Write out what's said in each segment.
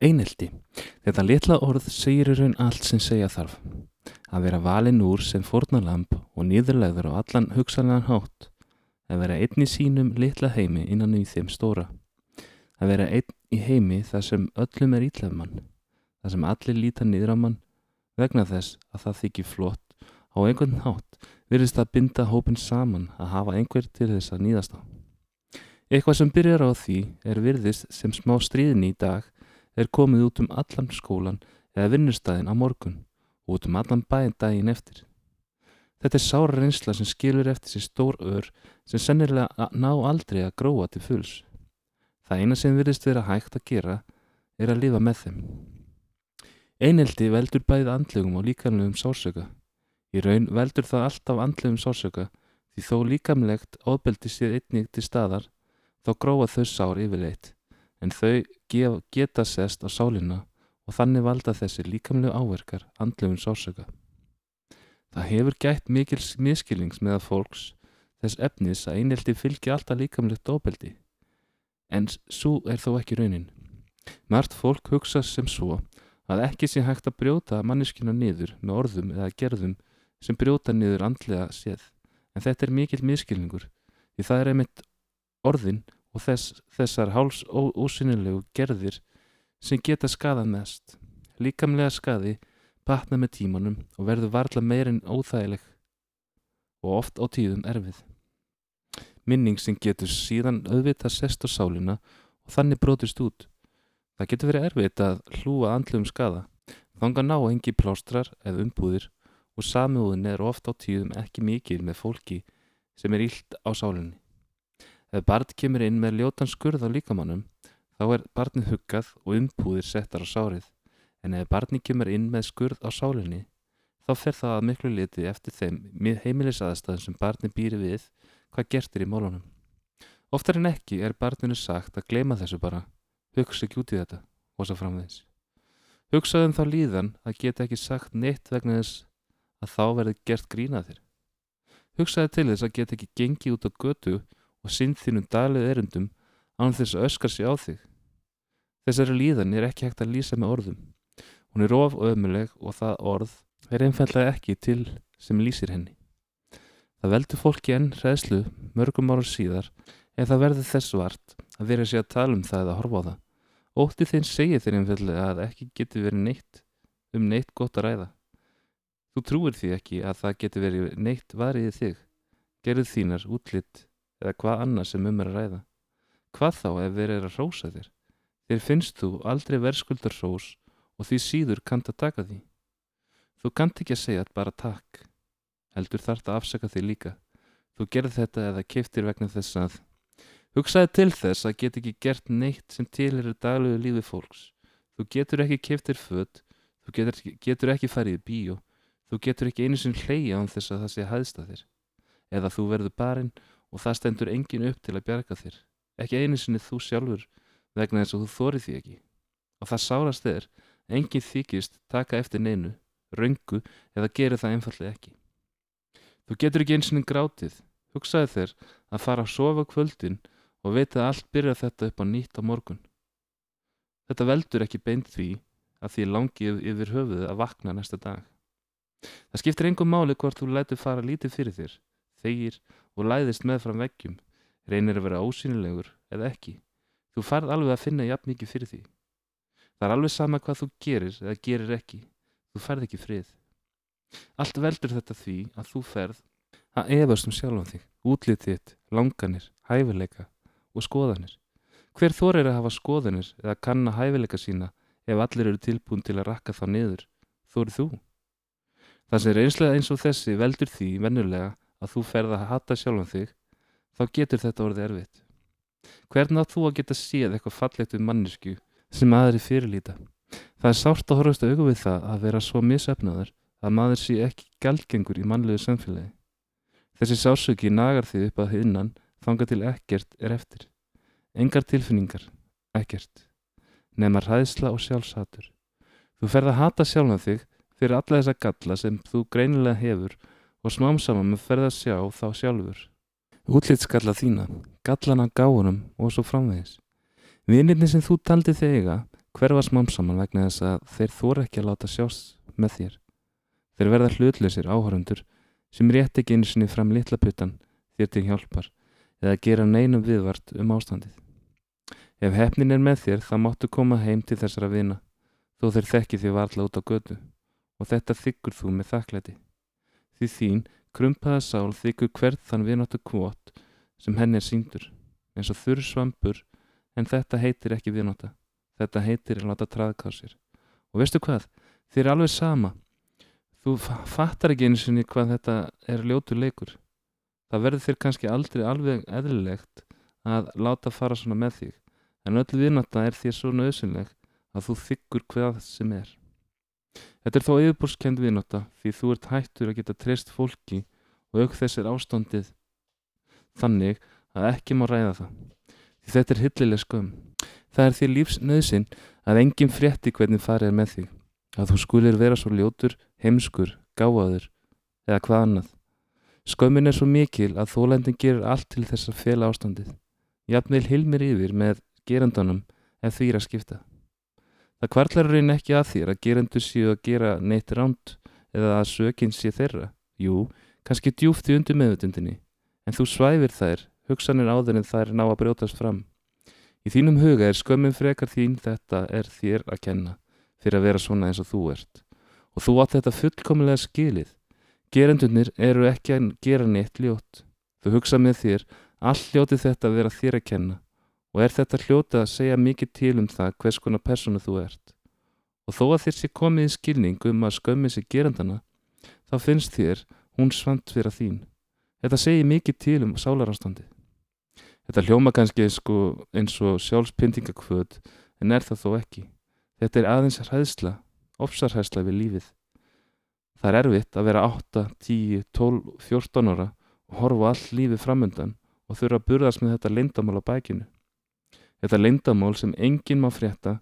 Einelti. Þetta litla orð segir í raun allt sem segja þarf. Að vera valinn úr sem fórnalamb og nýðurlegður á allan hugsanlegan hátt. Að vera einn í sínum litla heimi innan í þeim stóra. Að vera einn í heimi þar sem öllum er ítlef mann. Þar sem allir líta niður á mann vegna þess að það þykir flott á einhvern hátt virðist að binda hópin saman að hafa einhver til þess að nýðast á. Eitthvað sem byrjar á því er virðist sem smá stríðin í dag er komið út um allan skólan eða vinnustæðin á morgun og út um allan bæinn daginn eftir. Þetta er sára reynsla sem skilur eftir sér stór ör sem sennilega ná aldrei að gróa til fulls. Það eina sem virðist vera hægt að gera er að lifa með þeim. Eineldi veldur bæðið andlegum og líkanlegum sársöka. Í raun veldur það alltaf andlegum sársöka því þó líkamlegt ofbeldi sér einnig til staðar þá gróa þau sár yfirleitt en þau geta sest á sálina og þannig valda þessi líkamlegu áverkar andlefun sársöka. Það hefur gætt mikil miskilings með að fólks þess efnis að einhelti fylgja alltaf líkamlegt ofbeldi en svo er þó ekki raunin. Mart fólk hugsa sem svo að ekki sé hægt að brjóta manneskina niður með orðum eða gerðum sem brjóta niður andlega séð en þetta er mikil miskilningur því það er einmitt orðin og þess, þessar háls ósynilegu gerðir sem geta skadað mest. Líkamlega skadi batna með tímanum og verður varla meirinn óþægileg og oft á tíðum erfið. Minning sem getur síðan auðvitað sest á sálina og þannig brotist út. Það getur verið erfitt að hlúa andlum skada. Þanga ná engi plástrar eða umbúðir og samiðuðin er ofta á tíðum ekki mikil með fólki sem er ílt á sálinni. Ef barn kemur inn með ljótan skurð á líkamannum þá er barnið huggað og umbúðir settar á sárið en ef barnið kemur inn með skurð á sálinni þá fer það að miklu liti eftir þeim heimilisaðastæðum sem barnið býri við hvað gert er í málunum. Oftar en ekki er barninu sagt að glema þessu bara, hugsa ekki út í þetta og svo framvegs. Hugsaðum þá líðan að geta ekki sagt neitt vegna þess að þá verði gert grínaðir. Hugsaði til þess að geta ekki gengið út á götu og sinn þínum daglið erundum án þess að öskar sig á þig. Þessari líðan er ekki hægt að lýsa með orðum. Hún er of og ömuleg og það orð er einfallega ekki til sem lýsir henni. Það veldur fólki enn hræðslu mörgum ára síðar eða það verður þess vart að vera sér að tala um það eða horfa á það. Ótti þeim segir þeir einfallega að ekki getur verið neitt um neitt gott að ræða. Þú trúir því ekki að það getur verið neitt variðið þig. Gerð þínar útlitt eða hvað annað sem um er að ræða. Hvað þá ef þeir eru að rósa þér? Þér finnst þú aldrei verðskuldar rós og því síður kant að taka því. Þú kant ekki að segja bara takk. Heldur þart að afsaka því líka. Þú gerð þetta eða keftir vegna þess að hugsaði til þess að get ekki gert neitt sem til eru daglegu lífi fólks. Þú getur ekki keftir född, þú getur, getur ekki farið í bíó, þú getur ekki einu sem hleyja án þess að það sé hæðsta þér. Eða þú verður barinn og það stendur engin upp til að bjarga þér. Ekki einu sinni þú sjálfur vegna þess að þú þórið því ekki. Og það sárast er engin þykist taka eftir neinu röngu eða gera það einfallega ekki. Þú getur ekki eins og grátið. Hugsaði þér að fara að sofa kvöldin og veit að allt byrja þetta upp á nýtt á morgun. Þetta veldur ekki beint því að því langið yfir höfuðu að vakna næsta dag. Það skiptir engum máli hvort þú lætur fara lítið fyrir þér þegir og læðist með fram veggjum, reynir að vera ósynilegur eða ekki. Þú farð alveg að finna jafn mikið fyrir því. Það er alveg sama hvað þú gerir eða gerir ekki. Þú farð ekki frið. Allt veldur þetta því að þú ferð að efast um sjálfum þig, útlið þitt, langanir, hæfileika og skoðanir. Hver þor er að hafa skoðanir eða kanna hæfileika sína ef allir eru tilbúin til að rakka þá niður? Eru þú. Það sem er einslega eins og þessi veldur því vennulega að þú ferð að hata sjálfum þig, þá getur þetta orðið erfitt. Hvernig átt þú að geta séð eitthvað fallegt við mannesku sem aðri fyrirlýta? Það er sárt að horfast auðvitað við það að vera svo misöfnaður að maður sé ekki gælgengur í mannlegu samfélagi. Þessi sásöki nagar þig upp að hinnan þanga til ekkert er eftir. Engar tilfinningar, ekkert. Nefnar hæðsla og sjálfsatur. Þú ferð að hata sjálfan þig fyrir alla þessa galla sem þú greinilega hefur og smám saman með ferð að sjá þá sjálfur. Útlýtskalla þína, gallana gáunum og svo framvegis. Vinirni sem þú taldi þega hverfa smám saman vegna þess að þeir þóra ekki að láta sjást með þér. Þeir verða hlutlausir áhörundur sem rétt ekki einu sinni fram litla puttan þér til hjálpar eða gera neinum viðvart um ástandið. Ef hefnin er með þér þá máttu koma heim til þessara vina þó þeir þekki því varla út á götu og þetta þykkur þú með þakklæti. Því þín krumpaða sál þykkur hvert þann vináttu kvot sem henni er síndur eins og þurr svampur en þetta heitir ekki vináta. Þetta heitir að láta traðká sér. Og veistu hvað? Þið er alveg sama. Þú fattar ekki eins og hvað þetta er ljótur leikur. Það verður þér kannski aldrei alveg eðlilegt að láta fara svona með þig. En öll viðnáta er þér svo nöðsynleg að þú þykkur hvað sem er. Þetta er þó yfirbúrskend viðnáta því þú ert hættur að geta treyst fólki og auk þess er ástandið þannig að ekki má ræða það. Því þetta er hillileg skömm. Það er því lífsnöðsinn að enginn frétti hvernig farið er með þig, að þú skulir vera svo ljótur, heimskur, gáðaður eða hvað annað. Skömmin er svo mikil að þólendin gerir allt til þess að fela ástandið. Jafnveil hilmir yfir með gerandunum ef því er að skipta. Það kvartlar reyn ekki að þér að gerandu séu að gera neitt ránt eða að sökinn sé þeirra. Jú, kannski djúft í undir meðutundinni, en þú svæfir þær, hugsanir áður en þær ná að brjótast fram. Í þínum huga er skömmin frekar þín þetta er þér að kenna fyrir að vera svona eins og þú ert. Og þú átt þetta fullkomulega skilið. Gerendunir eru ekki að gera neitt ljót. Þú hugsa með þér, all ljóti þetta vera þér að kenna. Og er þetta hljóta að segja mikið til um það hvers konar personu þú ert. Og þó að þér sé komið í skilning um að skömmið sé gerendana, þá finnst þér hún svant fyrir þín. Þetta segir mikið til um sálarástandi. Þetta hljóma kannski sko eins og sjálfspyntingakvöð en er það þó ekki. Þetta er aðeins hræðsla, ofsarhæðsla við lífið. Það er erfitt að vera 8, 10, 12, 14 ára og horfa all lífið framöndan og þurfa að burðast með þetta leindamál á bækinu. Þetta leindamál sem enginn má frétta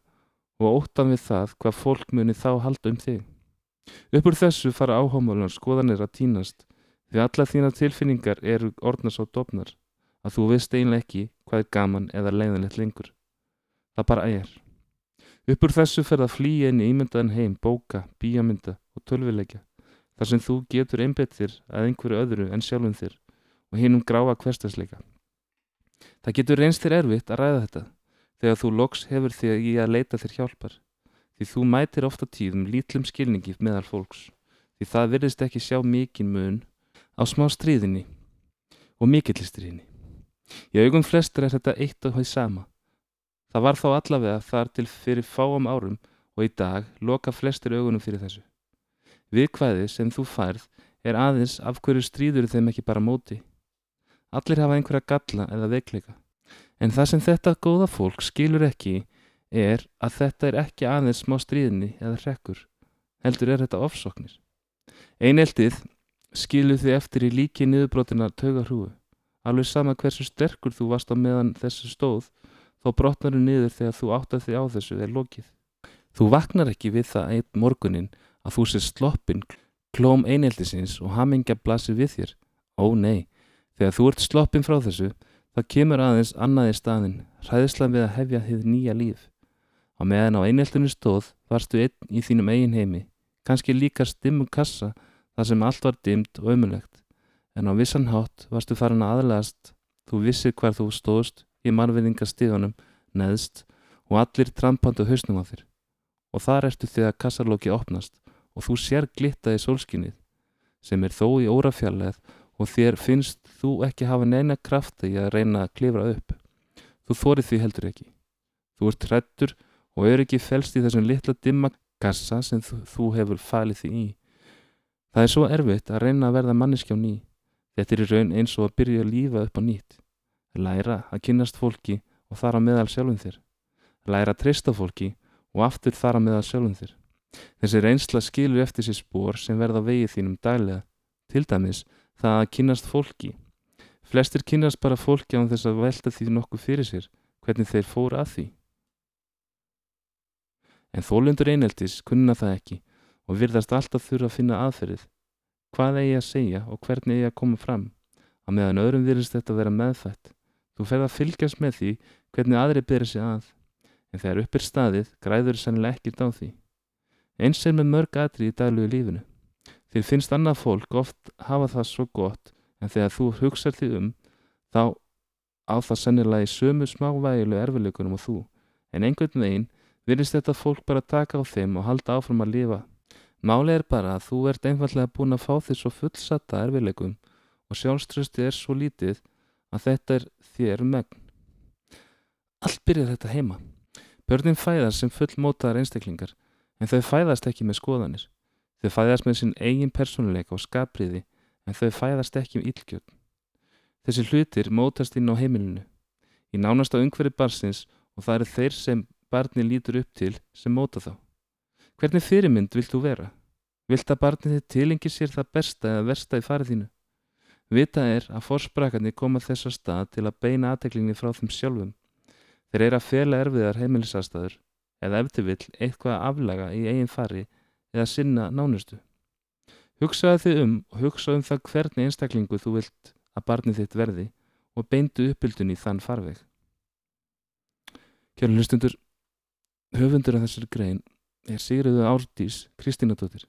og óttan við það hvað fólk muni þá halda um þig. Uppur þessu fara áhámálunar skoðanir að týnast því alla þína tilfinningar eru orðnars á dopnar að þú veist einlega ekki hvað er gaman eða leiðanlegt lengur. Það bara er. Uppur þessu fer það flýja inn í ímyndaðan heim, bóka, bíamynda og tölvileikja þar sem þú getur einbettir að einhverju öðru en sjálfum þér og hinn um gráa hverstasleika. Það getur reynst þér erfitt að ræða þetta þegar þú loks hefur þig í að leita þér hjálpar því þú mætir ofta tíðum lítlum skilningi meðal fólks því það virðist ekki sjá mikinn mun á smá stríðinni og mikillistriðinni. Í augum flestur er þetta eitt og hóið sama. Það var þá allavega þar til fyrir fáam árum og í dag loka flestir augunum fyrir þessu. Viðkvæði sem þú færð er aðeins af hverju stríður þeim ekki bara móti. Allir hafa einhverja galla eða veikleika. En það sem þetta góða fólk skilur ekki er að þetta er ekki aðeins smá stríðni eða hrekkur. Heldur er þetta ofsoknir. Eineltið skilur þið eftir í líki niðurbrotina tauga hrúu. Alveg sama hversu sterkur þú varst á meðan þessu stóð, þá brotnar þú niður þegar þú áttar þig á þessu er lokið. Þú vaknar ekki við það einn morgunin að þú sé sloppin klóm einheldisins og hamingja blasir við þér. Ó nei, þegar þú ert sloppin frá þessu, þá kemur aðeins annað í staðin, hræðislan við að hefja þið nýja líf. Á meðan á einheldinu stóð varstu einn í þínum eigin heimi, kannski líka stimmum kassa þar sem allt var dimmt og ömulegt en á vissan hátt varstu farin að aðlæðast, þú vissir hver þú stóðst í marfiðingastíðunum neðst og allir trampandu hausnum á þér. Og þar ertu þegar kassarlóki opnast og þú sér glittaði sólskinnið sem er þó í órafjallegð og þér finnst þú ekki hafa neina krafta í að reyna að klifra upp. Þú þórið því heldur ekki. Þú ert hrettur og er ekki felst í þessum litla dimma kassa sem þú, þú hefur falið því í. Það er svo erfitt að reyna að verða manniski á nýj Þetta er í raun eins og að byrja að lífa upp á nýtt. Læra að kynast fólki og þar að meðal sjálfum þér. Læra að treysta fólki og aftur þar að meðal sjálfum þér. Þessi reynsla skilur eftir sér spór sem verða vegið þínum daglega. Til dæmis það að kynast fólki. Flestir kynast bara fólki án þess að velta því nokkuð fyrir sér hvernig þeir fóru að því. En þólundur eineltis kunna það ekki og virðast alltaf þurfa að finna aðferðið Hvað eigi að segja og hvernig eigi að koma fram? Á meðan öðrum virðist þetta að vera meðfætt. Þú ferð að fylgjast með því hvernig aðri byrja sig að. en þegar upp er staðið græður sannilega ekkert á því. Eins er með mörg atri í daglegu lífinu. Þér finnst annað fólk oft hafa það svo gott en þegar þú hugsar því um þá á það sannilega í sömu smávægilu erfileikunum og þú en einhvern veginn virðist þetta fólk bara taka á þeim og halda áfram að lifa. Málið er bara að þú ert einfallega búin að fá því svo fullsata erfileikum og sjálfströsti er svo lítið að þetta er þér megn. Allt byrjar þetta heima. Börnin fæðast sem fullmótaðar einstaklingar en þau fæðast ekki með skoðanir. Þau fæðast með sinn eigin persónuleika og skapriði en þau fæðast ekki um ílgjöld. Þessi hlutir mótast inn á heimilinu, í nánasta umhverfi barsins og það eru þeir sem barni lítur upp til sem móta þá. Hvernig fyrirmynd vilt þú vera? Vilt að barnið þið tilengi sér það besta eða versta í farið þínu? Vita er að forsprakarnir koma þessa stað til að beina aðteklinni frá þeim sjálfum. Þeir eru að fela erfiðar heimilisastæður eða eftir vill eitthvað aflaga í eigin fari eða sinna nánustu. Hugsaðu þið um og hugsa um það hvernig einstaklingu þú vilt að barnið þitt verði og beindu uppbyldun í þann farveg. Kjörn hlustundur, höfundur af þessari grein er Sigriðu Árdís Kristínadóttir.